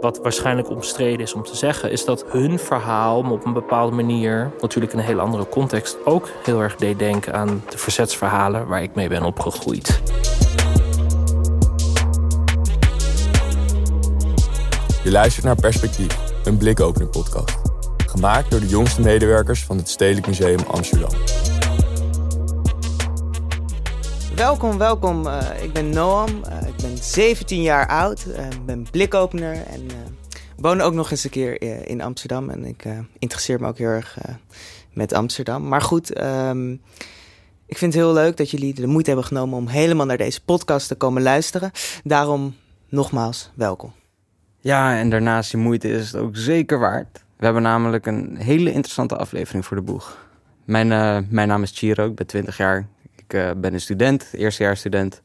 Wat waarschijnlijk omstreden is om te zeggen, is dat hun verhaal op een bepaalde manier, natuurlijk in een hele andere context, ook heel erg deed denken aan de verzetsverhalen waar ik mee ben opgegroeid. Je luistert naar Perspectief, een blikopening podcast. Gemaakt door de jongste medewerkers van het Stedelijk Museum Amsterdam. Welkom, welkom. Uh, ik ben Noam. Uh, ik ben 17 jaar oud. Uh, ben blikopener en woon ook nog eens een keer in Amsterdam. En ik interesseer me ook heel erg met Amsterdam. Maar goed, um, ik vind het heel leuk dat jullie de moeite hebben genomen om helemaal naar deze podcast te komen luisteren. Daarom nogmaals welkom. Ja, en daarnaast die moeite is het ook zeker waard. We hebben namelijk een hele interessante aflevering voor de boeg. Mijn, mijn naam is Chiro, ik ben 20 jaar. Ik uh, ben een student, eerstejaarsstudent.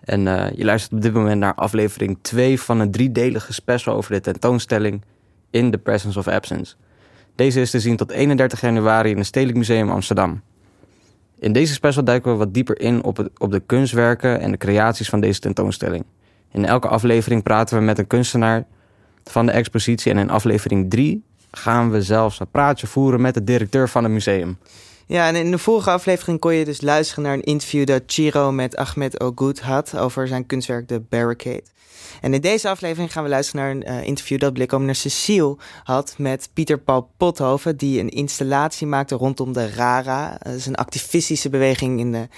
En uh, je luistert op dit moment naar aflevering 2 van een driedelige special over de tentoonstelling In the Presence of Absence. Deze is te zien tot 31 januari in het Stedelijk Museum Amsterdam. In deze special duiken we wat dieper in op, het, op de kunstwerken en de creaties van deze tentoonstelling. In elke aflevering praten we met een kunstenaar van de expositie en in aflevering 3 gaan we zelfs een praatje voeren met de directeur van het museum. Ja, en in de vorige aflevering kon je dus luisteren naar een interview dat Chiro met Ahmed Ogood had over zijn kunstwerk The Barricade. En in deze aflevering gaan we luisteren naar een uh, interview dat Blikomener Cecile had met Pieter Paul Pothoven, die een installatie maakte rondom de RARA. Dat is een activistische beweging in de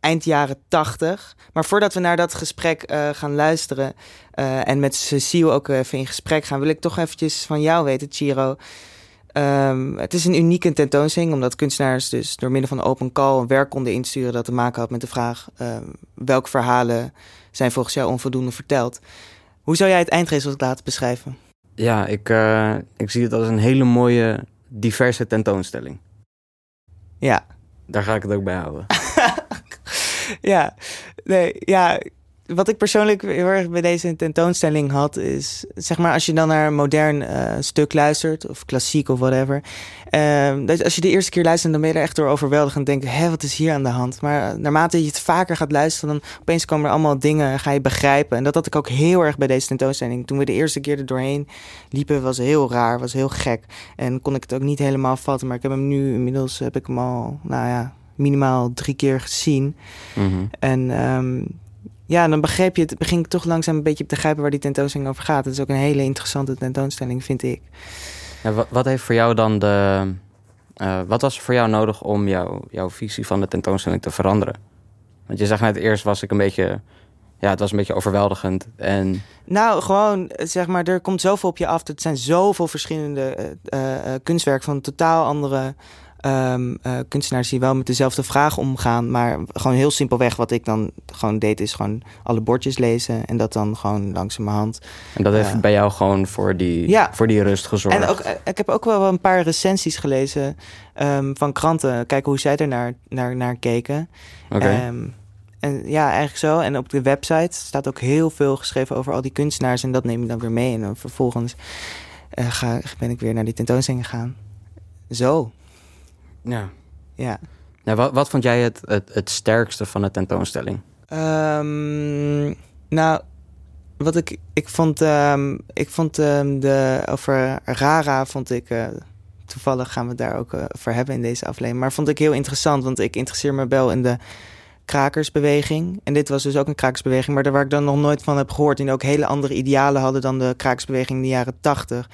eind jaren 80. Maar voordat we naar dat gesprek uh, gaan luisteren uh, en met Cecile ook even in gesprek gaan, wil ik toch eventjes van jou weten, Chiro. Um, het is een unieke tentoonstelling, omdat kunstenaars dus door middel van open call een werk konden insturen dat te maken had met de vraag um, welke verhalen zijn volgens jou onvoldoende verteld. Hoe zou jij het eindresultaat beschrijven? Ja, ik, uh, ik zie het als een hele mooie, diverse tentoonstelling. Ja. Daar ga ik het ook bij houden. ja, nee, ja, wat ik persoonlijk heel erg bij deze tentoonstelling had, is zeg maar als je dan naar een modern uh, stuk luistert, of klassiek of whatever. Uh, als je de eerste keer luistert, dan ben je er echt door overweldigd en denk hé, wat is hier aan de hand? Maar naarmate je het vaker gaat luisteren, dan opeens komen er allemaal dingen, ga je begrijpen. En dat had ik ook heel erg bij deze tentoonstelling. Toen we de eerste keer er doorheen liepen, was heel raar, was heel gek. En kon ik het ook niet helemaal vatten, maar ik heb hem nu, inmiddels heb ik hem al, nou ja, minimaal drie keer gezien. Mm -hmm. En um, ja, dan begreep je het, begin ik toch langzaam een beetje te begrijpen waar die tentoonstelling over gaat. Het is ook een hele interessante tentoonstelling, vind ik. Ja, wat, wat heeft voor jou dan de. Uh, wat was er voor jou nodig om jou, jouw visie van de tentoonstelling te veranderen? Want je zegt net eerst was ik een beetje. Ja, het was een beetje overweldigend. En... Nou, gewoon, zeg maar, er komt zoveel op je af. Het zijn zoveel verschillende uh, uh, kunstwerken van totaal andere um, uh, kunstenaars die wel met dezelfde vraag omgaan. Maar gewoon heel simpelweg wat ik dan gewoon deed, is gewoon alle bordjes lezen. En dat dan gewoon langzamerhand. En dat heeft uh, bij jou gewoon voor die, ja. voor die rust gezorgd. En ook, ik heb ook wel een paar recensies gelezen um, van kranten. Kijken hoe zij er naar, naar, naar keken. Okay. Um, en ja, eigenlijk zo. En op de website staat ook heel veel geschreven over al die kunstenaars. En dat neem ik dan weer mee. En dan vervolgens uh, ga, ben ik weer naar die tentoonstelling gegaan. Zo. Ja. Ja. Nou, wat, wat vond jij het, het, het sterkste van de tentoonstelling? Um, nou, wat ik, ik vond, um, ik vond um, de, over Rara vond ik, uh, toevallig gaan we het daar ook uh, over hebben in deze aflevering, maar vond ik heel interessant, want ik interesseer me wel in de krakersbeweging. En dit was dus ook een krakersbeweging, maar daar waar ik dan nog nooit van heb gehoord. En ook hele andere idealen hadden dan de krakersbeweging in de jaren tachtig.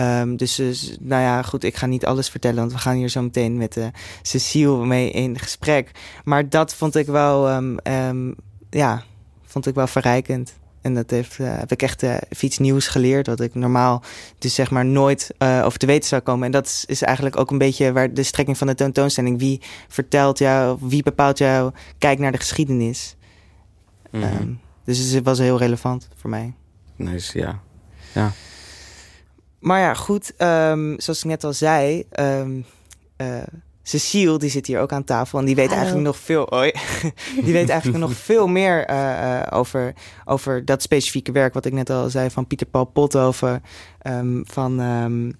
Um, dus, dus, nou ja, goed, ik ga niet alles vertellen, want we gaan hier zo meteen met uh, Cecile mee in gesprek. Maar dat vond ik wel, um, um, ja, vond ik wel verrijkend. En dat heeft, uh, heb ik echt uh, iets nieuws geleerd, wat ik normaal dus zeg maar nooit over te weten zou komen. En dat is, is eigenlijk ook een beetje waar de strekking van de tentoonstelling. Wie vertelt jou, wie bepaalt jou, kijk naar de geschiedenis. Mm -hmm. um, dus het was heel relevant voor mij. Nice, ja. Ja. Maar ja, goed, um, zoals ik net al zei, um, uh, Cecile, die zit hier ook aan tafel en die weet Hallo. eigenlijk nog veel, oi, die weet eigenlijk nog veel meer uh, uh, over, over dat specifieke werk, wat ik net al zei, van Pieter Paul Pothoven, um, van,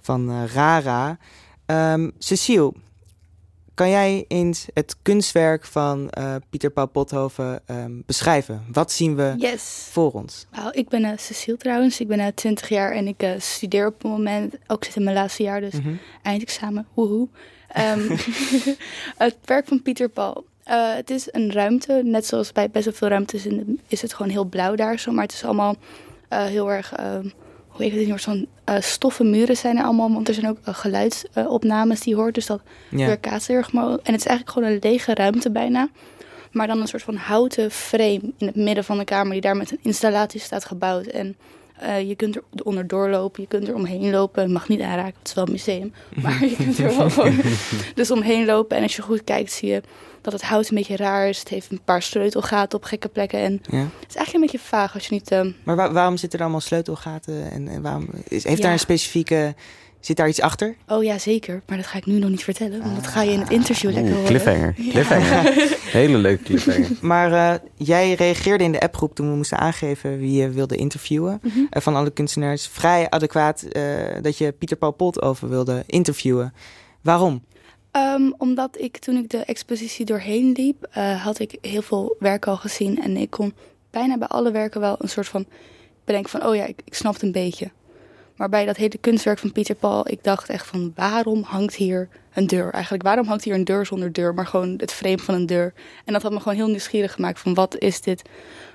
van Rara. Cecile, kan jij eens het kunstwerk van uh, Pieter Paul Pothoven um, beschrijven? Wat zien we yes. voor ons? Ik ben uh, Cecile trouwens. Ik ben uh, 20 jaar en ik studeer op het moment. Ook zit in mijn laatste jaar, dus Mhm. eindexamen. Woehoe. Ehm, het werk van Pieter Paul. Het is een ruimte, net zoals bij best wel veel ruimtes in de, is het gewoon heel blauw daar zo. Maar het is allemaal heel erg, uh, hoe heet het, een soort van stoffen muren zijn er allemaal. Want er zijn ook geluidsopnames die hoort, dus dat Ja. weerkaatst heel erg mooi. En het is eigenlijk gewoon een lege ruimte bijna. Maar dan een soort van houten frame in het midden van de kamer die daar met een installatie staat gebouwd. En uh, je kunt er onderdoor lopen, je kunt er omheen lopen. Je mag niet aanraken, het is wel een museum. Maar je kunt er wel gewoon dus omheen lopen. En als je goed kijkt, zie je dat het hout een beetje raar is. Het heeft een paar sleutelgaten op gekke plekken. En Ja. het is eigenlijk een beetje vaag als je niet... Uh, Maar wa- waarom zitten er allemaal sleutelgaten? En, en waarom, is, heeft Ja. daar een specifieke... Zit daar iets achter? oh ja, zeker. Maar dat ga ik nu nog niet vertellen. Want dat ga je in het interview lekker horen. cliffhanger. Ja. cliffhanger. Hele leuke cliffhanger. Maar eh, jij reageerde in de appgroep toen we moesten aangeven wie je wilde interviewen. Mhm. eh, van alle kunstenaars. Vrij adequaat eh, dat je Pieter Paul Pot over wilde interviewen. Waarom? Um, omdat ik toen ik de expositie doorheen liep, uh, had ik heel veel werken al gezien. En ik kon bijna bij alle werken wel een soort van bedenken van, oh ja, ik, ik snap het een beetje. Maar bij dat hele kunstwerk van Pieter Paul, ik dacht echt van, waarom hangt hier een deur? Eigenlijk, waarom hangt hier een deur zonder deur, maar gewoon het frame van een deur? En dat had me gewoon heel nieuwsgierig gemaakt van, wat is dit?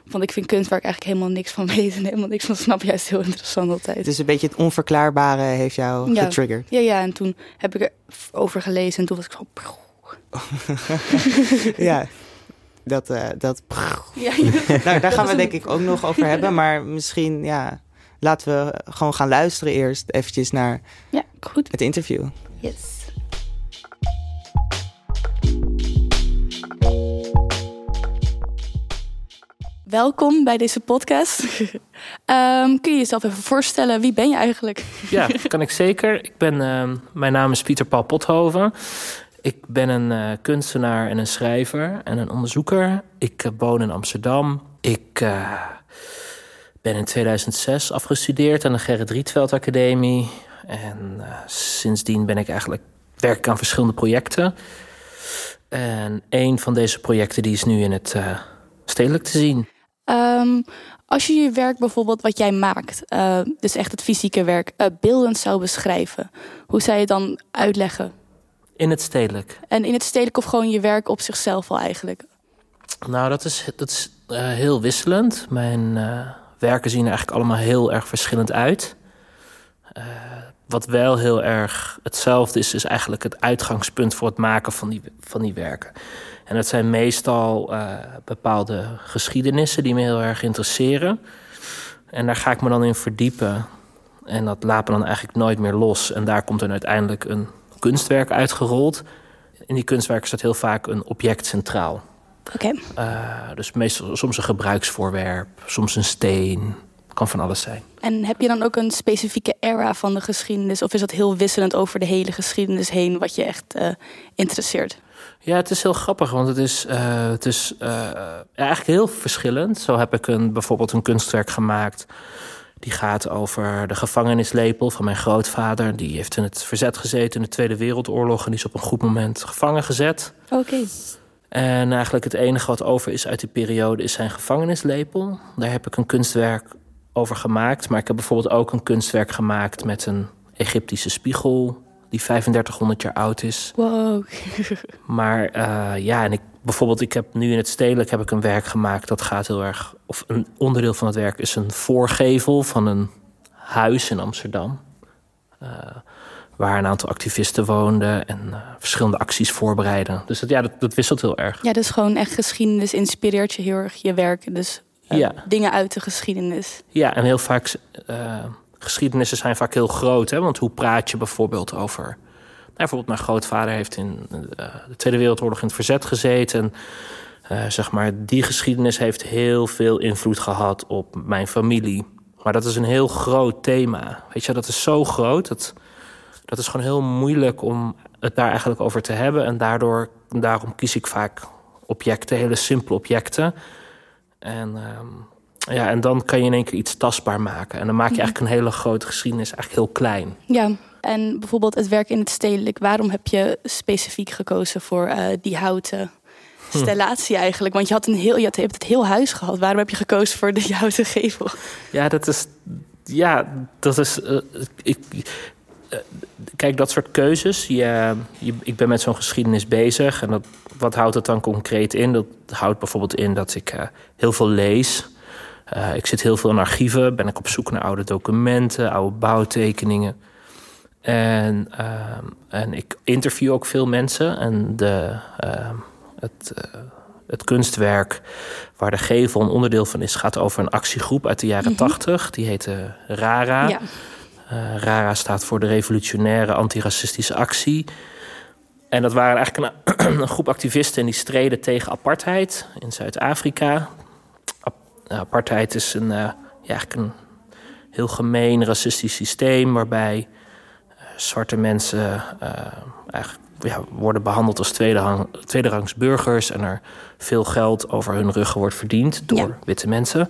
Want ik vind kunstwerk eigenlijk helemaal niks van weten en helemaal niks van snap. Juist heel interessant altijd. Dus een beetje het onverklaarbare heeft jou Ja. getriggerd. Ja, ja, en toen heb ik erover gelezen en toen was ik zo... ja, dat... eh, dat Ja, nou, daar gaan we denk ik ook nog over hebben. Maar misschien, ja... Laten we gewoon gaan luisteren eerst eventjes naar ja, goed. het interview. Yes. Welkom bij deze podcast. Ehm, kun je jezelf even voorstellen? Wie ben je eigenlijk? Ja, kan ik zeker. Ik ben, ehm, mijn naam is Pieter Paul Pothoven. Ik ben een eh, kunstenaar en een schrijver en een onderzoeker. Ik eh, woon in Amsterdam. Ik eh, ben in 2006 afgestudeerd aan de Gerrit Rietveld Academie. En eh, sindsdien ben ik eigenlijk werk ik aan verschillende projecten. En een van deze projecten die is nu in het eh, stedelijk te zien. Ehm, als je je werk bijvoorbeeld, wat jij maakt, eh, dus echt het fysieke werk, beeldend zou beschrijven, hoe zou je het dan uitleggen? In het stedelijk. En in het stedelijk of gewoon je werk op zichzelf al eigenlijk? Nou, dat is, dat is heel wisselend. Mijn werken zien er eigenlijk allemaal heel erg verschillend uit. Eh, wat wel heel erg hetzelfde is, is eigenlijk het uitgangspunt voor het maken van die, van die werken. En dat zijn meestal eh, bepaalde geschiedenissen die me heel erg interesseren. En daar ga ik me dan in verdiepen. En dat laat me dan eigenlijk nooit meer los. En daar komt dan uiteindelijk een kunstwerk uitgerold. In die kunstwerken staat heel vaak een object centraal. Oké. Uh, dus meestal soms een gebruiksvoorwerp, soms een steen. Kan van alles zijn. En heb je dan ook een specifieke era van de geschiedenis? Of is dat heel wisselend over de hele geschiedenis heen wat je echt uh, interesseert? Ja, het is heel grappig, want het is, uh, het is uh, eigenlijk heel verschillend. Zo heb ik een, bijvoorbeeld een kunstwerk gemaakt. Die gaat over de gevangenislepel van mijn grootvader. Die heeft in het verzet gezeten in de Tweede Wereldoorlog. En die is op een goed moment gevangen gezet. Oké. Okay. En eigenlijk het enige wat over is uit die periode is zijn gevangenislepel. Daar heb ik een kunstwerk over gemaakt. Maar ik heb bijvoorbeeld ook een kunstwerk gemaakt met een Egyptische spiegel die 3500 jaar oud is. Wow. maar uh, ja, en ik bijvoorbeeld, ik heb nu in het stedelijk heb ik een werk gemaakt dat gaat heel erg. Of een onderdeel van het werk is een voorgevel van een huis in Amsterdam. Uh, waar een aantal activisten woonden en uh, verschillende acties voorbereiden. Dus dat, ja, dat, dat, wisselt heel erg. Ja, dus gewoon echt geschiedenis inspireert je heel erg je werk. Dus uh, ja. dingen uit de geschiedenis. Ja, en heel vaak uh, geschiedenissen zijn vaak heel groot. Hè? Want hoe praat je bijvoorbeeld over. Nou, bijvoorbeeld, mijn grootvader heeft in de Tweede Wereldoorlog in het verzet gezeten. En, zeg maar, die geschiedenis heeft heel veel invloed gehad op mijn familie. Maar dat is een heel groot thema. Weet je, dat is zo groot. Dat, dat is gewoon heel moeilijk om het daar eigenlijk over te hebben. En daardoor, daarom kies ik vaak objecten, hele simpele objecten. En, um, ja, en dan kan je in één keer iets tastbaar maken. En dan maak je eigenlijk een hele grote geschiedenis eigenlijk heel klein. Ja, En bijvoorbeeld het werk in het stedelijk. Waarom heb je specifiek gekozen voor uh, die houten stellatie eigenlijk? Want je, had een heel, je, had, je hebt het heel huis gehad. Waarom heb je gekozen voor de houten gevel? Ja, dat is... Ja, dat is... Uh, ik, kijk, dat soort keuzes. Je, je, ik ben met zo'n geschiedenis bezig. En dat, wat houdt het dan concreet in? Dat houdt bijvoorbeeld in dat ik uh, heel veel lees. Uh, ik zit heel veel in archieven. Ben ik op zoek naar oude documenten, oude bouwtekeningen. En, uh, en ik interview ook veel mensen. En de, het, het kunstwerk waar de gevel een onderdeel van is... gaat over een actiegroep uit de jaren tachtig. Mm -hmm. Die heette RARA. Ja. Uh, RARA staat voor de Revolutionaire Antiracistische Actie. En dat waren eigenlijk een, een, groep activisten... en die streden tegen apartheid in Zuid-Afrika. Apartheid is een, uh, ja, eigenlijk een heel gemeen racistisch systeem... waarbij uh, zwarte mensen eigenlijk ja, worden behandeld als tweede tweederangs burgers... en er veel geld over hun ruggen wordt verdiend door ja. witte mensen...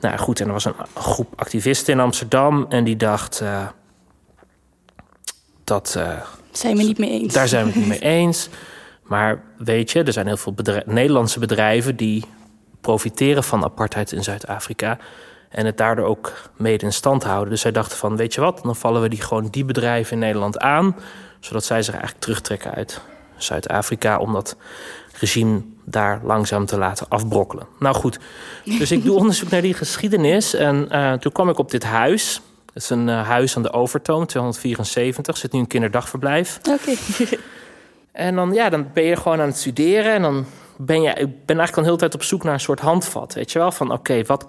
Nou goed, en er was een groep activisten in Amsterdam en die dacht uh, dat. Uh, zijn we niet mee eens? Daar zijn we het niet mee eens. Maar weet je, er zijn heel veel bedrijf, Nederlandse bedrijven die profiteren van apartheid in Zuid-Afrika. En het daardoor ook mede in stand houden. Dus zij dachten van, weet je wat, dan vallen we die gewoon die bedrijven in Nederland aan. Zodat zij zich eigenlijk terugtrekken uit Zuid-Afrika. Omdat regime daar langzaam te laten afbrokkelen. Nou goed, dus ik doe onderzoek naar die geschiedenis. En uh, toen kwam ik op dit huis. Het is een uh, huis aan de Overtoom, 274. Zit nu een kinderdagverblijf. Oké. Okay. en dan, ja, dan ben je gewoon aan het studeren. En dan ben je, ik ben eigenlijk al de hele tijd op zoek naar een soort handvat. Weet je wel, van oké, okay, wat,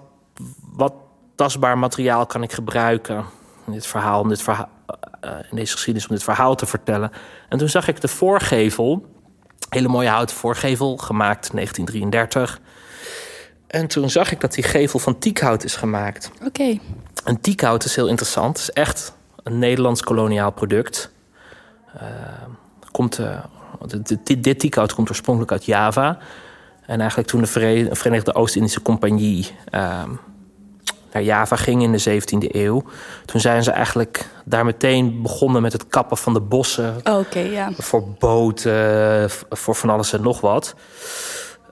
wat tastbaar materiaal kan ik gebruiken... in dit verhaal, om dit verhaal, in deze geschiedenis, om dit verhaal te vertellen. En toen zag ik de voorgevel Hele mooie houten voorgevel, gemaakt 1933. En toen zag ik dat die gevel van tiekhout is gemaakt. Oké. Okay. En tiekhout is heel interessant. Het is echt een Nederlands koloniaal product. Uh, komt, uh, dit, dit tiekhout komt oorspronkelijk uit Java. En eigenlijk toen de Verenigde Oost-Indische Compagnie... Uh, naar Java ging in de 17e eeuw. Toen zijn ze eigenlijk daar meteen begonnen met het kappen van de bossen. Oh, okay, ja. Voor boten, voor van alles en nog wat.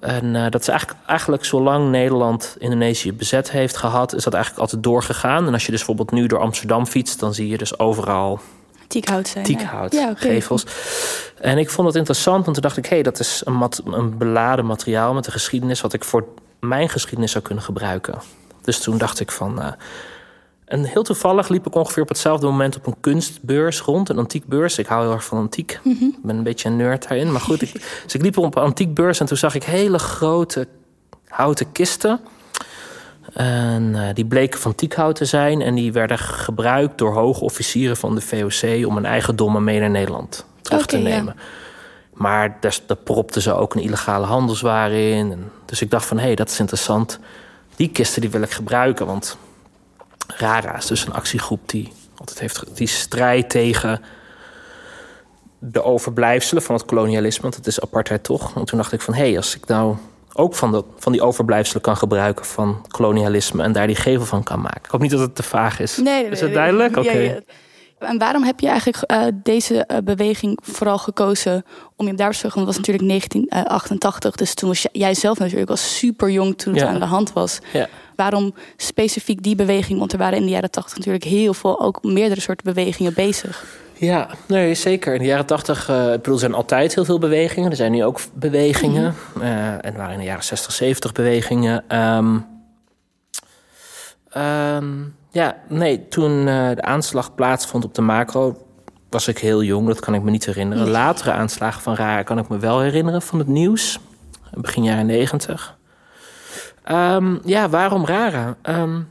En uh, dat is eigenlijk, eigenlijk zolang Nederland Indonesië bezet heeft gehad, is dat eigenlijk altijd doorgegaan. En als je dus bijvoorbeeld nu door Amsterdam fietst, dan zie je dus overal Tiekhout zijn. Tiekhout, ja. ja okay. gevels. En ik vond het interessant, want toen dacht ik... hé, hey, dat is een, mat een beladen materiaal met een geschiedenis... wat ik voor mijn geschiedenis zou kunnen gebruiken. Dus toen dacht ik van. Uh, en heel toevallig liep ik ongeveer op hetzelfde moment op een kunstbeurs rond, een antiekbeurs. Ik hou heel erg van antiek. Mm -hmm. Ik ben een beetje een nerd daarin. Maar goed, ik, dus ik liep op een antiekbeurs en toen zag ik hele grote houten kisten. En uh, die bleken van tiekhout te zijn. En die werden gebruikt door hoge officieren van de VOC om een eigendommen mee naar Nederland terug okay, te nemen. Ja. Maar daar, daar propten ze ook een illegale handelsware in. En dus ik dacht van, hé, hey, dat is interessant die kisten die wil ik gebruiken. Want RARA is dus een actiegroep die altijd heeft die strijd tegen de overblijfselen van het kolonialisme. Want het is apartheid toch. En toen dacht ik van hé, hey, als ik nou ook van, de, van die overblijfselen kan gebruiken van kolonialisme en daar die gevel van kan maken. Ik hoop niet dat het te vaag is. Nee, nee is het duidelijk? Oké. Okay. Ja, ja. En waarom heb je eigenlijk uh, deze uh, beweging vooral gekozen om je daar te volgen? Want het was natuurlijk 1988, dus toen was jij zelf natuurlijk al super jong toen het ja. aan de hand was. Ja. Waarom specifiek die beweging? Want er waren in de jaren 80 natuurlijk heel veel, ook meerdere soorten bewegingen bezig. Ja, nee, zeker. In de jaren 80, uh, ik bedoel, er zijn altijd heel veel bewegingen. Er zijn nu ook bewegingen. Mm. en er waren in de jaren 60, 70 bewegingen. Um, um, ja, nee, toen uh, de aanslag plaatsvond op de macro... was ik heel jong, dat kan ik me niet herinneren. Latere aanslagen van Rara kan ik me wel herinneren van het nieuws. Begin jaren negentig. Um, ja, waarom Rara? Um,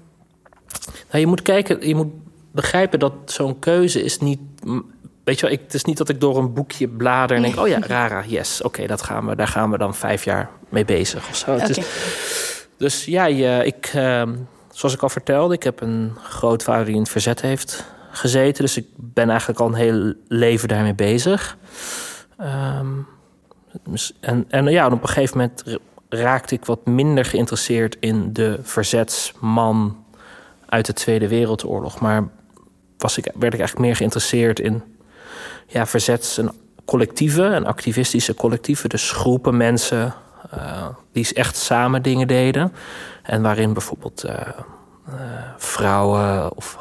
nou, je moet kijken, je moet begrijpen dat zo'n keuze is niet... Weet je wel, ik, het is niet dat ik door een boekje blader en denk... oh ja, Rara, yes, oké, okay, dat gaan we, daar gaan we dan vijf jaar mee bezig of zo. Okay. Dus ja, je, ik... Um, zoals ik al vertelde, ik heb een grootvader die in het verzet heeft gezeten. Dus ik ben eigenlijk al een heel leven daarmee bezig. Um, en, en ja, op een gegeven moment raakte ik wat minder geïnteresseerd in de verzetsman uit de Tweede Wereldoorlog. Maar was ik, werd ik eigenlijk meer geïnteresseerd in ja, verzets- en collectieven en activistische collectieven. Dus groepen mensen die echt samen dingen deden. En waarin bijvoorbeeld uh, uh, vrouwen of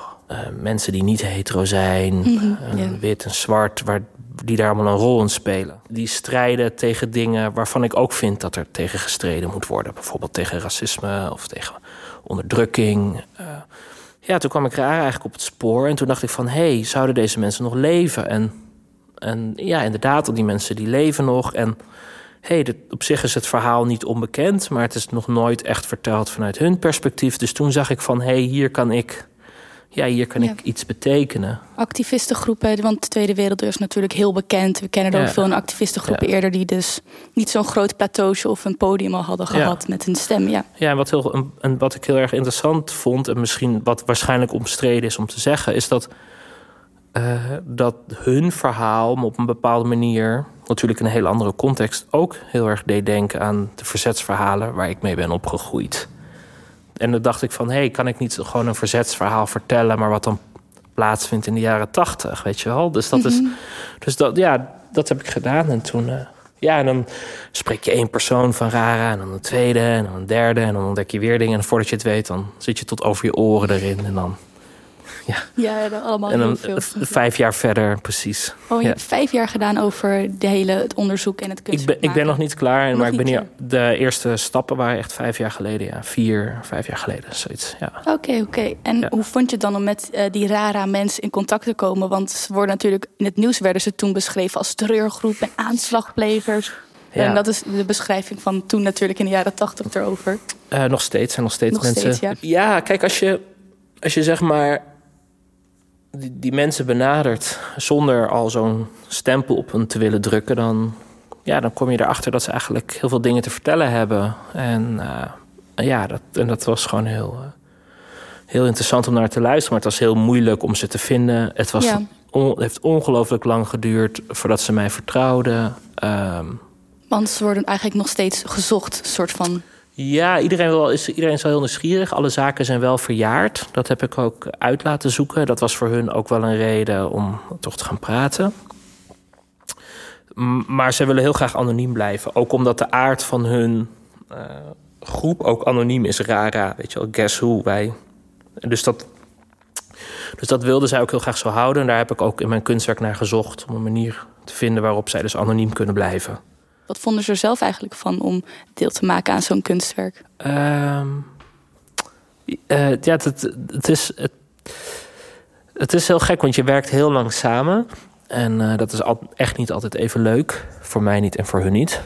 mensen die niet hetero zijn, Mhm, wit en zwart, waar, die daar allemaal een rol in spelen. Die strijden tegen dingen waarvan ik ook vind dat er tegen gestreden moet worden. Bijvoorbeeld tegen racisme of tegen onderdrukking. Uh, ja, toen kwam ik raar eigenlijk op het spoor. En toen dacht ik van, hé, hey, zouden deze mensen nog leven? En, en ja, inderdaad, die mensen die leven nog. En hé, hey, op zich is het verhaal niet onbekend... maar het is nog nooit echt verteld vanuit hun perspectief. Dus toen zag ik van, hé, hey, hier kan ik... Ja, hier kan Ja. ik iets betekenen. activistengroepen, want de Tweede Wereldoorlog is natuurlijk heel bekend. We kennen er Ja. ook veel in activistengroepen Ja. eerder die dus niet zo'n groot plateautje of een podium al hadden gehad met hun stem. Ja. Ja, en wat, heel, en- wat ik heel erg interessant vond, en misschien wat waarschijnlijk omstreden is om te zeggen, is dat, eh, dat hun verhaal op een bepaalde manier, natuurlijk in een hele andere context, ook heel erg deed denken aan de verzetsverhalen waar ik mee ben opgegroeid. En dan dacht ik van, hé, hey, kan ik niet gewoon een verzetsverhaal vertellen, maar wat dan plaatsvindt in de jaren tachtig, weet je wel? Dus dat is, dus dat, ja, dat heb ik gedaan. En toen, eh, ja, en dan spreek je één persoon van Rara, en dan een tweede, en dan een derde, en dan ontdek je weer dingen. En voordat je het weet, dan zit je tot over je oren erin. En dan, Ja, dan allemaal en heel dan veel. vijf jaar verder, precies. Oh, je ja. hebt vijf jaar gedaan over de hele, het onderzoek en het Ik kunstwerk ben, ik ben nog niet klaar, Nog maar ik ben hier, de eerste stappen waren echt vijf jaar geleden. Ja, vier, vijf jaar geleden, zoiets. Ja. Oké, oké. En Ja. hoe vond je het dan om met eh, die rara mensen in contact te komen? Want ze worden natuurlijk in het nieuws werden ze toen beschreven als terreurgroep en aanslagplegers. Ja. En dat is de beschrijving van toen natuurlijk in de jaren tachtig erover. Eh, nog steeds zijn nog steeds Nog mensen. steeds, ja. kijk, als je, als je zeg maar die, die mensen benadert zonder al zo'n stempel op hen te willen drukken, dan, ja, dan kom je erachter dat ze eigenlijk heel veel dingen te vertellen hebben. En eh, ja, dat, en dat was gewoon heel, eh, heel interessant om naar te luisteren. Maar het was heel moeilijk om ze te vinden. Het, was Ja. on- het heeft ongelooflijk lang geduurd voordat ze mij vertrouwden. Ehm, Want ze worden eigenlijk nog steeds gezocht, soort van. Ja, iedereen, wel, is, iedereen is wel heel nieuwsgierig. Alle zaken zijn wel verjaard. Dat heb ik ook uit laten zoeken. Dat was voor hun ook wel een reden om toch te gaan praten. Maar ze willen heel graag anoniem blijven. Ook omdat de aard van hun eh, groep ook anoniem is. Rara, weet je wel, guess who, wij. Dus dat, dus dat wilden zij ook heel graag zo houden. En daar heb ik ook in mijn kunstwerk naar gezocht... om een manier te vinden waarop zij dus anoniem kunnen blijven. Wat vonden ze er zelf eigenlijk van om deel te maken aan zo'n kunstwerk? Ehm, eh, ja, het, het, is, het, is heel gek, want je werkt heel lang samen. En eh, dat is echt niet altijd even leuk. Voor mij niet en voor hun niet.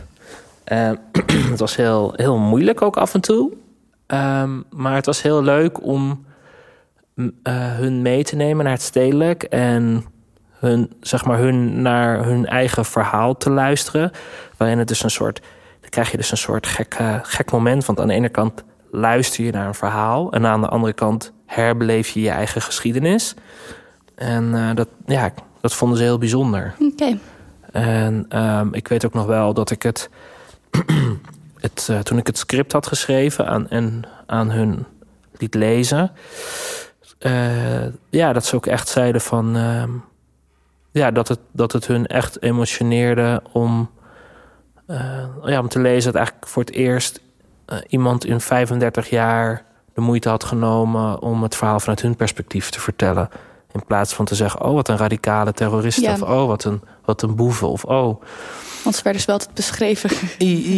Ehm, het was heel, heel moeilijk ook af en toe. Ehm, maar het was heel leuk om eh, hun mee te nemen naar het stedelijk. En hun, zeg maar, hun naar hun eigen verhaal te luisteren. Waarin het dus een soort dan krijg je dus een soort gek, eh, gek moment. Want aan de ene kant luister je naar een verhaal... en aan de andere kant herbeleef je je eigen geschiedenis. En eh, dat, ja, dat vonden ze heel bijzonder. Oké. En ehm, ik weet ook nog wel dat ik het... het eh, toen ik het script had geschreven aan, en aan hun liet lezen... ja, dat ze ook echt zeiden van... ja, dat het, dat het hun echt emotioneerde om... eh, ja, om te lezen dat eigenlijk voor het eerst eh, iemand in 35 jaar de moeite had genomen om het verhaal vanuit hun perspectief te vertellen. In plaats van te zeggen, oh wat een radicale terrorist, Ja. of oh wat een, wat een boeven, of oh. Want ze werden dus wel altijd beschreven.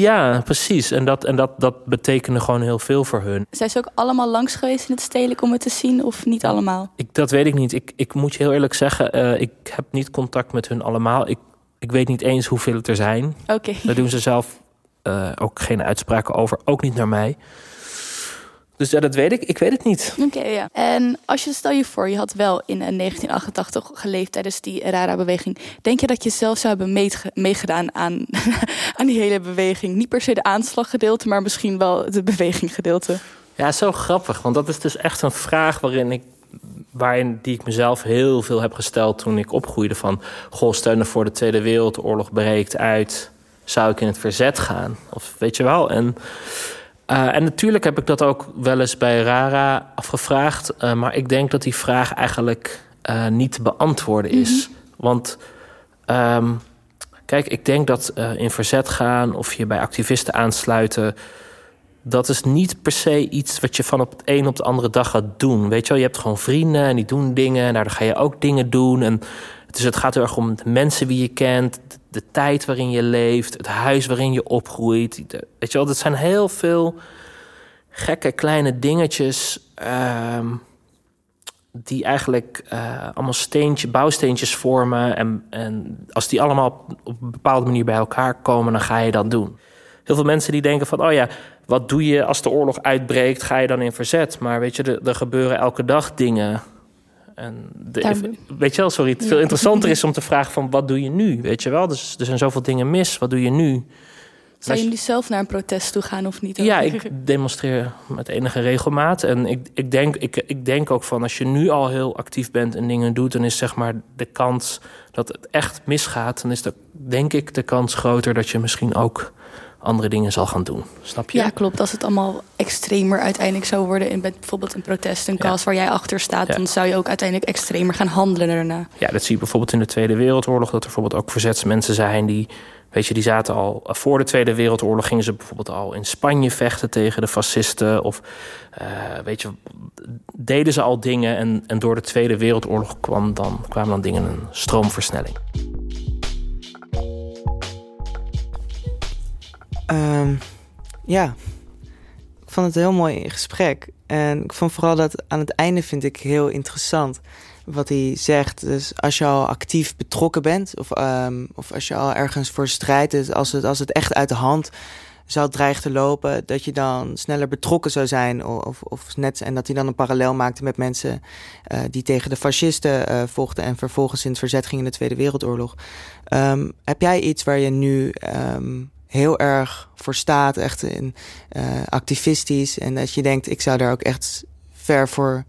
Ja, precies. En, dat, en dat, dat betekende gewoon heel veel voor hun. Zijn ze ook allemaal langs geweest in het stedelijk om het te zien of niet allemaal? Ik, dat weet ik niet. Ik, ik moet je heel eerlijk zeggen, eh, ik heb niet contact met hun allemaal. Ik, ik weet niet eens hoeveel het er zijn. Oké. Daar doen ze zelf eh, ook geen uitspraken over, ook niet naar mij. Dus ja, dat weet ik. Ik weet het niet. Oké, ja. En als je stel je voor, je had wel in eh, 1988 geleefd tijdens die Rara-beweging. Denk je dat je zelf zou hebben meege- meegedaan aan, aan die hele beweging? Niet per se de aanslaggedeelte, maar misschien wel de beweginggedeelte. Ja, zo grappig. Want dat is dus echt een vraag waarin ik, waarin die ik mezelf heel veel heb gesteld toen ik opgroeide. Van, goh, steunen voor de Tweede Wereldoorlog breekt uit. Zou ik in het verzet gaan? Of weet je wel? En, eh, en natuurlijk heb ik dat ook wel eens bij Rara afgevraagd. eh, maar ik denk dat die vraag eigenlijk eh, niet te beantwoorden is. Want ehm, kijk, ik denk dat in verzet gaan of je bij activisten aansluiten. Dat is niet per se iets wat je van op het een op de andere dag gaat doen. Weet je wel, je hebt gewoon vrienden en die doen dingen. Nou, dan ga je ook dingen doen. En dus het gaat heel erg om de mensen wie je kent, de, tijd waarin je leeft, het huis waarin je opgroeit. Weet je wel, dat zijn heel veel gekke kleine dingetjes. ehm, die eigenlijk eh, allemaal steentje, bouwsteentjes vormen. En, en als die allemaal op, een bepaalde manier bij elkaar komen, dan ga je dat doen. Heel veel mensen die denken van, oh ja, wat doe je als de oorlog uitbreekt? Ga je dan in verzet? Maar weet je, er gebeuren elke dag dingen. En de, weet je wel, sorry, het veel interessanter is om te vragen van, wat doe je nu? Weet je wel, dus er zijn zoveel dingen mis. Wat doe je nu? Je- nu zelf naar een protest toe gaan of niet? Ja, ik demonstreer met enige regelmaat. En ik, ik, denk, ik, ik denk ook van als je nu al heel actief bent en dingen doet, dan is zeg maar de kans dat het echt misgaat, dan is de, denk ik de kans groter dat je misschien ook andere dingen zal gaan doen. Snap je? Ja, klopt. Als het allemaal extremer uiteindelijk zou worden in bijvoorbeeld een protest, een Ja. kast waar jij achter staat, Ja. dan zou je ook uiteindelijk extremer gaan handelen daarna. Ja, dat zie je bijvoorbeeld in de Tweede Wereldoorlog. Dat er bijvoorbeeld ook verzetsmensen zijn die. Weet je, die zaten al. Voor de Tweede Wereldoorlog gingen ze bijvoorbeeld al in Spanje vechten tegen de fascisten. Of eh, weet je, deden ze al dingen. En, en door de Tweede Wereldoorlog kwam dan, kwamen dan dingen een stroomversnelling. Ehm, ja, ik vond het een heel mooi gesprek. En ik vond vooral dat aan het einde vind ik heel interessant wat hij zegt. Dus als je al actief betrokken bent, of, ehm, of als je al ergens voor strijdt, dus als het, als het echt uit de hand zou dreigen te lopen, dat je dan sneller betrokken zou zijn. Of, of net, en dat hij dan een parallel maakte met mensen eh, die tegen de fascisten eh, vochten en vervolgens in het verzet gingen in de Tweede Wereldoorlog. Ehm, heb jij iets waar je nu heel erg voor staat, echt in, eh, activistisch, en dat je denkt, ik zou daar ook echt ver voor.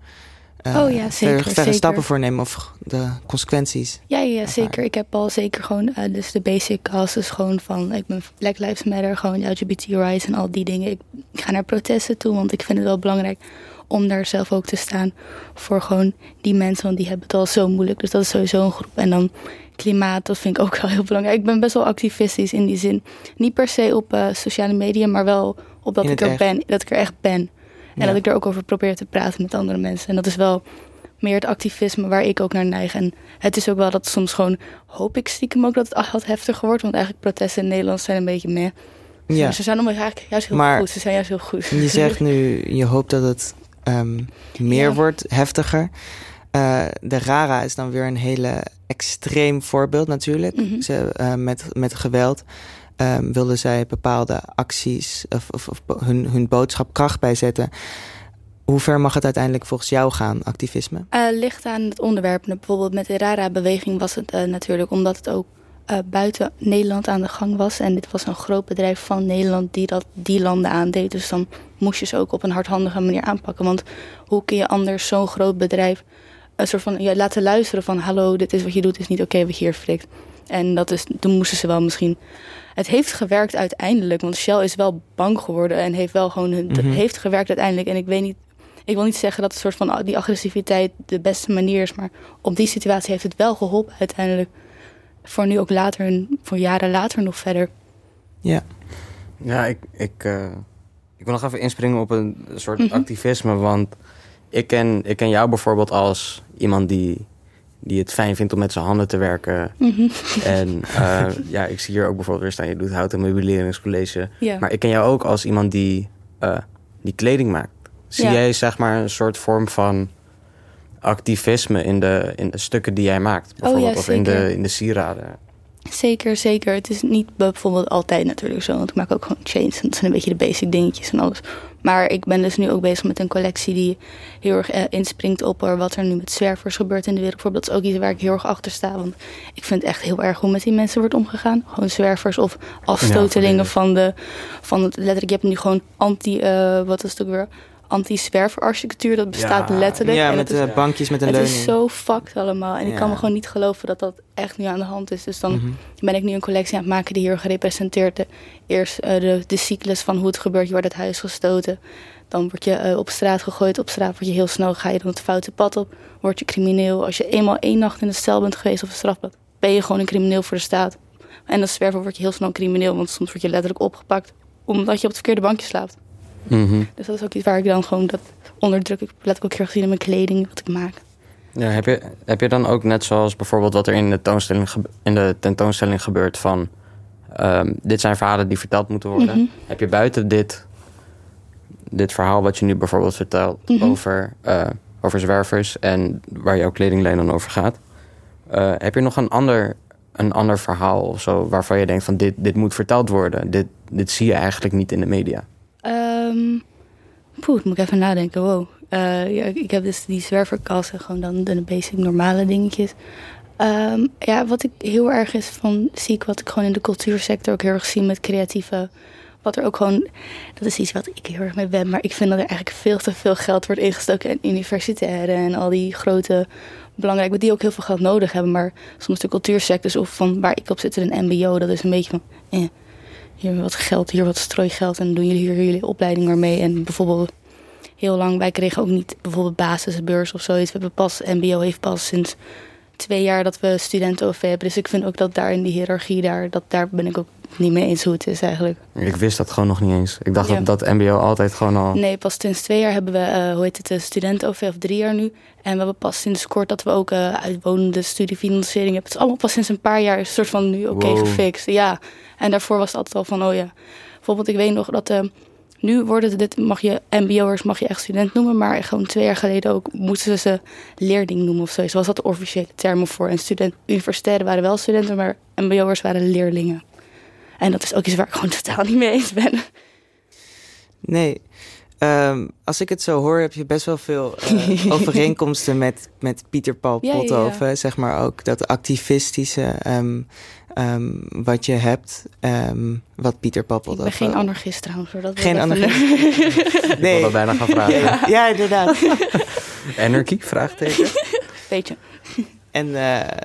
eh, Oh ja, zeker, ver- verre stappen voor nemen of de consequenties. Ja, ja, zeker. Ik heb al zeker gewoon eh, dus de basic causes gewoon van ik ben Black Lives Matter, gewoon LGBT rights en al die dingen. Ik ga naar protesten toe, want ik vind het wel belangrijk om daar zelf ook te staan voor gewoon die mensen, want die hebben het al zo moeilijk. Dus dat is sowieso een groep. En dan klimaat, dat vind ik ook wel heel belangrijk. Ik ben best wel activistisch in die zin. Niet per se op eh, sociale media, maar wel op dat ik er echt. ben, dat ik er echt ben. En Ja. dat ik er ook over probeer te praten met andere mensen. En dat is wel meer het activisme waar ik ook naar neig. En het is ook wel dat soms gewoon, hoop ik stiekem ook dat het wat heftiger wordt. Want eigenlijk protesten in Nederland zijn een beetje meh. Ja. Ze zijn allemaal eigenlijk juist heel Maar- goed. Ze zijn juist heel goed. Je zegt nu, je hoopt dat het ehm, meer Ja. wordt, heftiger. Eh, de Rara is dan weer een hele extreem voorbeeld natuurlijk. Mhm. Ze, eh, met, met geweld ehm, wilden zij bepaalde acties of, of, of hun, hun boodschap kracht bijzetten. Hoe ver mag het uiteindelijk volgens jou gaan, activisme? Eh, ligt aan het onderwerp. Nou, Bijvoorbeeld met de Rara-beweging was het natuurlijk omdat het ook buiten Nederland aan de gang was. En dit was een groot bedrijf van Nederland die dat die landen aandeed. Dus dan moest je ze ook op een hardhandige manier aanpakken. Want hoe kun je anders zo'n groot bedrijf een soort van ja, laten luisteren van... hallo, dit is wat je doet, is niet oké wat je hier flikt. En dat is, toen moesten ze wel misschien... Het heeft gewerkt uiteindelijk, want Shell is wel bang geworden... en heeft wel gewoon... Het Mhm. heeft gewerkt uiteindelijk. En ik weet niet ik wil niet zeggen dat een soort van die agressiviteit de beste manier is, maar op die situatie heeft het wel geholpen uiteindelijk. Voor nu ook later, voor jaren later nog verder. Ja. Ja, ik, ik, eh, ik wil nog even inspringen op een soort Mhm. activisme. Want ik ken, ik ken jou bijvoorbeeld als iemand die, die het fijn vindt om met zijn handen te werken. Mhm. En eh, ja, ik zie hier ook bijvoorbeeld weer staan, je doet hout- en meubileringscollege. Maar ik ken jou ook als iemand die, eh, die kleding maakt. Zie jij zeg maar een soort vorm van activisme in de, in de stukken die jij maakt? Bijvoorbeeld, Oh ja, of in de, in de sieraden? Zeker, zeker. Het is niet bijvoorbeeld altijd natuurlijk zo, want ik maak ook gewoon chains. En dat zijn een beetje de basic dingetjes en alles. Maar ik ben dus nu ook bezig met een collectie die heel erg eh, inspringt op er wat er nu met zwervers gebeurt in de wereld. Bijvoorbeeld, dat is ook iets waar ik heel erg achter sta. Want ik vind echt heel erg hoe met die mensen wordt omgegaan. Gewoon zwervers of afstotelingen Ja, van de... Van het, letterlijk, je hebt nu gewoon anti... eh, wat is het ook weer? Anti-zwerverarchitectuur. Dat bestaat Ja. letterlijk. Ja, En met het is- eh, bankjes met een het leuning. is zo fucked allemaal. En ik kan me gewoon niet geloven dat dat echt nu aan de hand is. Dus dan Mhm. ben ik nu een collectie aan het maken die hier gerepresenteerd. De, eerst eh, de, de cyclus van hoe het gebeurt. Je wordt het huis gestoten. Dan word je eh, op straat gegooid. Op straat word je heel snel, ga je dan het foute pad op. Word je crimineel. Als je eenmaal één nacht in de cel bent geweest of een strafblad, ben je gewoon een crimineel voor de staat. En als zwerver word je heel snel een crimineel, want soms word je letterlijk opgepakt omdat je op het verkeerde bankje slaapt. Mhm. Dus dat is ook iets waar ik dan gewoon dat onderdruk. Ik let ook heel erg zien in mijn kleding, wat ik maak. Ja, heb, je, heb je dan ook net zoals bijvoorbeeld wat er in de, tentoonstelling, in de tentoonstelling gebeurt van... ehm, dit zijn verhalen die verteld moeten worden. Mhm. Heb je buiten dit, dit verhaal wat je nu bijvoorbeeld vertelt Mhm. over, eh, over zwervers... en waar jouw kledinglijn dan over gaat... eh, heb je nog een ander, een ander verhaal of zo waarvan je denkt van dit, dit moet verteld worden? Dit, dit zie je eigenlijk niet in de media. Ehm poeh, moet ik even nadenken. Wow. Eh, ja, ik heb dus die zwerverkassen, gewoon dan de basic normale dingetjes. Ehm, ja, wat ik heel erg is van zie ik wat ik gewoon in de cultuursector ook heel erg zie met creatieve. Wat er ook gewoon, dat is iets wat ik heel erg mee ben, maar ik vind dat er eigenlijk veel te veel geld wordt ingestoken in universitairen en al die grote belangrijk, die ook heel veel geld nodig hebben. Maar soms de cultuursectors of van waar ik op zit een MBO, dat is een beetje van, eh, hier wat geld, hier wat strooigeld en doen jullie hier jullie opleiding maar mee. En bijvoorbeeld heel lang, wij kregen ook niet bijvoorbeeld basisbeurs of zoiets. We hebben pas, MBO heeft pas sinds twee jaar dat we studenten-OV hebben. Dus ik vind ook dat daar in die hiërarchie, daar, dat, daar ben ik ook niet mee eens hoe het is eigenlijk. Ik wist dat gewoon nog niet eens. Ik dacht Ja. dat, dat mbo altijd gewoon al... Nee, pas sinds twee jaar hebben we, eh, hoe heet het, de studenten-OV, of drie jaar nu. En we hebben pas sinds kort dat we ook eh, uitwonende studiefinanciering hebben. Het is allemaal pas sinds een paar jaar een soort van nu oké Wow. gefixt. Ja, en daarvoor was het altijd al van, oh ja. Bijvoorbeeld, ik weet nog dat... eh, nu worden dit mag je mbo'ers mag je echt student noemen, maar gewoon twee jaar geleden ook moesten ze leerling noemen of zo. Zo was dat de officiële termen voor. En student, universitairen waren wel studenten, maar mbo'ers waren leerlingen. En dat is ook iets waar ik gewoon totaal niet mee eens ben. Nee. Ehm, als ik het zo hoor, heb je best wel veel eh, overeenkomsten met, met Pieter Paul Ja. Pothoven. Zeg maar ook dat activistische ehm, ehm, wat je hebt. ehm, wat Pieter Paul Ik ben Pothoven... geen anarchist trouwens. hoor. Dat Geen ik anarchist? Ik Nee. wilde bijna gaan vragen. Ja, ja, inderdaad. Anarchy? Vraagteken. Beetje. En eh,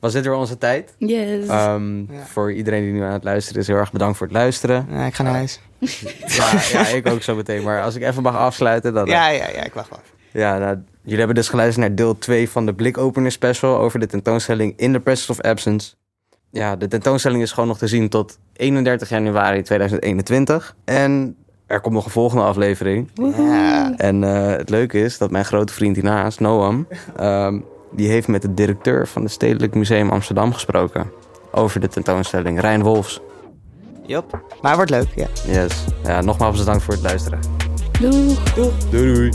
Was dit weer onze tijd? Yes. Ehm, Ja. Voor iedereen die nu aan het luisteren is, heel erg bedankt voor het luisteren. nou, ik ga naar huis. Ja, ja, ik ook zo meteen. Maar als ik even mag afsluiten, dan... Ja, ja, ja, ik wacht wel. Ja, nou, jullie hebben dus geluisterd naar deel 2 van de Blikopener special over de tentoonstelling In the Presence of Absence. Ja, de tentoonstelling is gewoon nog te zien tot 31 januari 2021. En er komt nog een volgende aflevering. Ja. En eh, het leuke is dat mijn grote vriend hiernaast, Noam, ehm, die heeft met de directeur van het Stedelijk Museum Amsterdam gesproken. Over de tentoonstelling, Rijn Wolfs. Jop. Maar het wordt leuk, ja. Yes. Ja, nogmaals bedankt voor het luisteren. Doeg. Doei doei.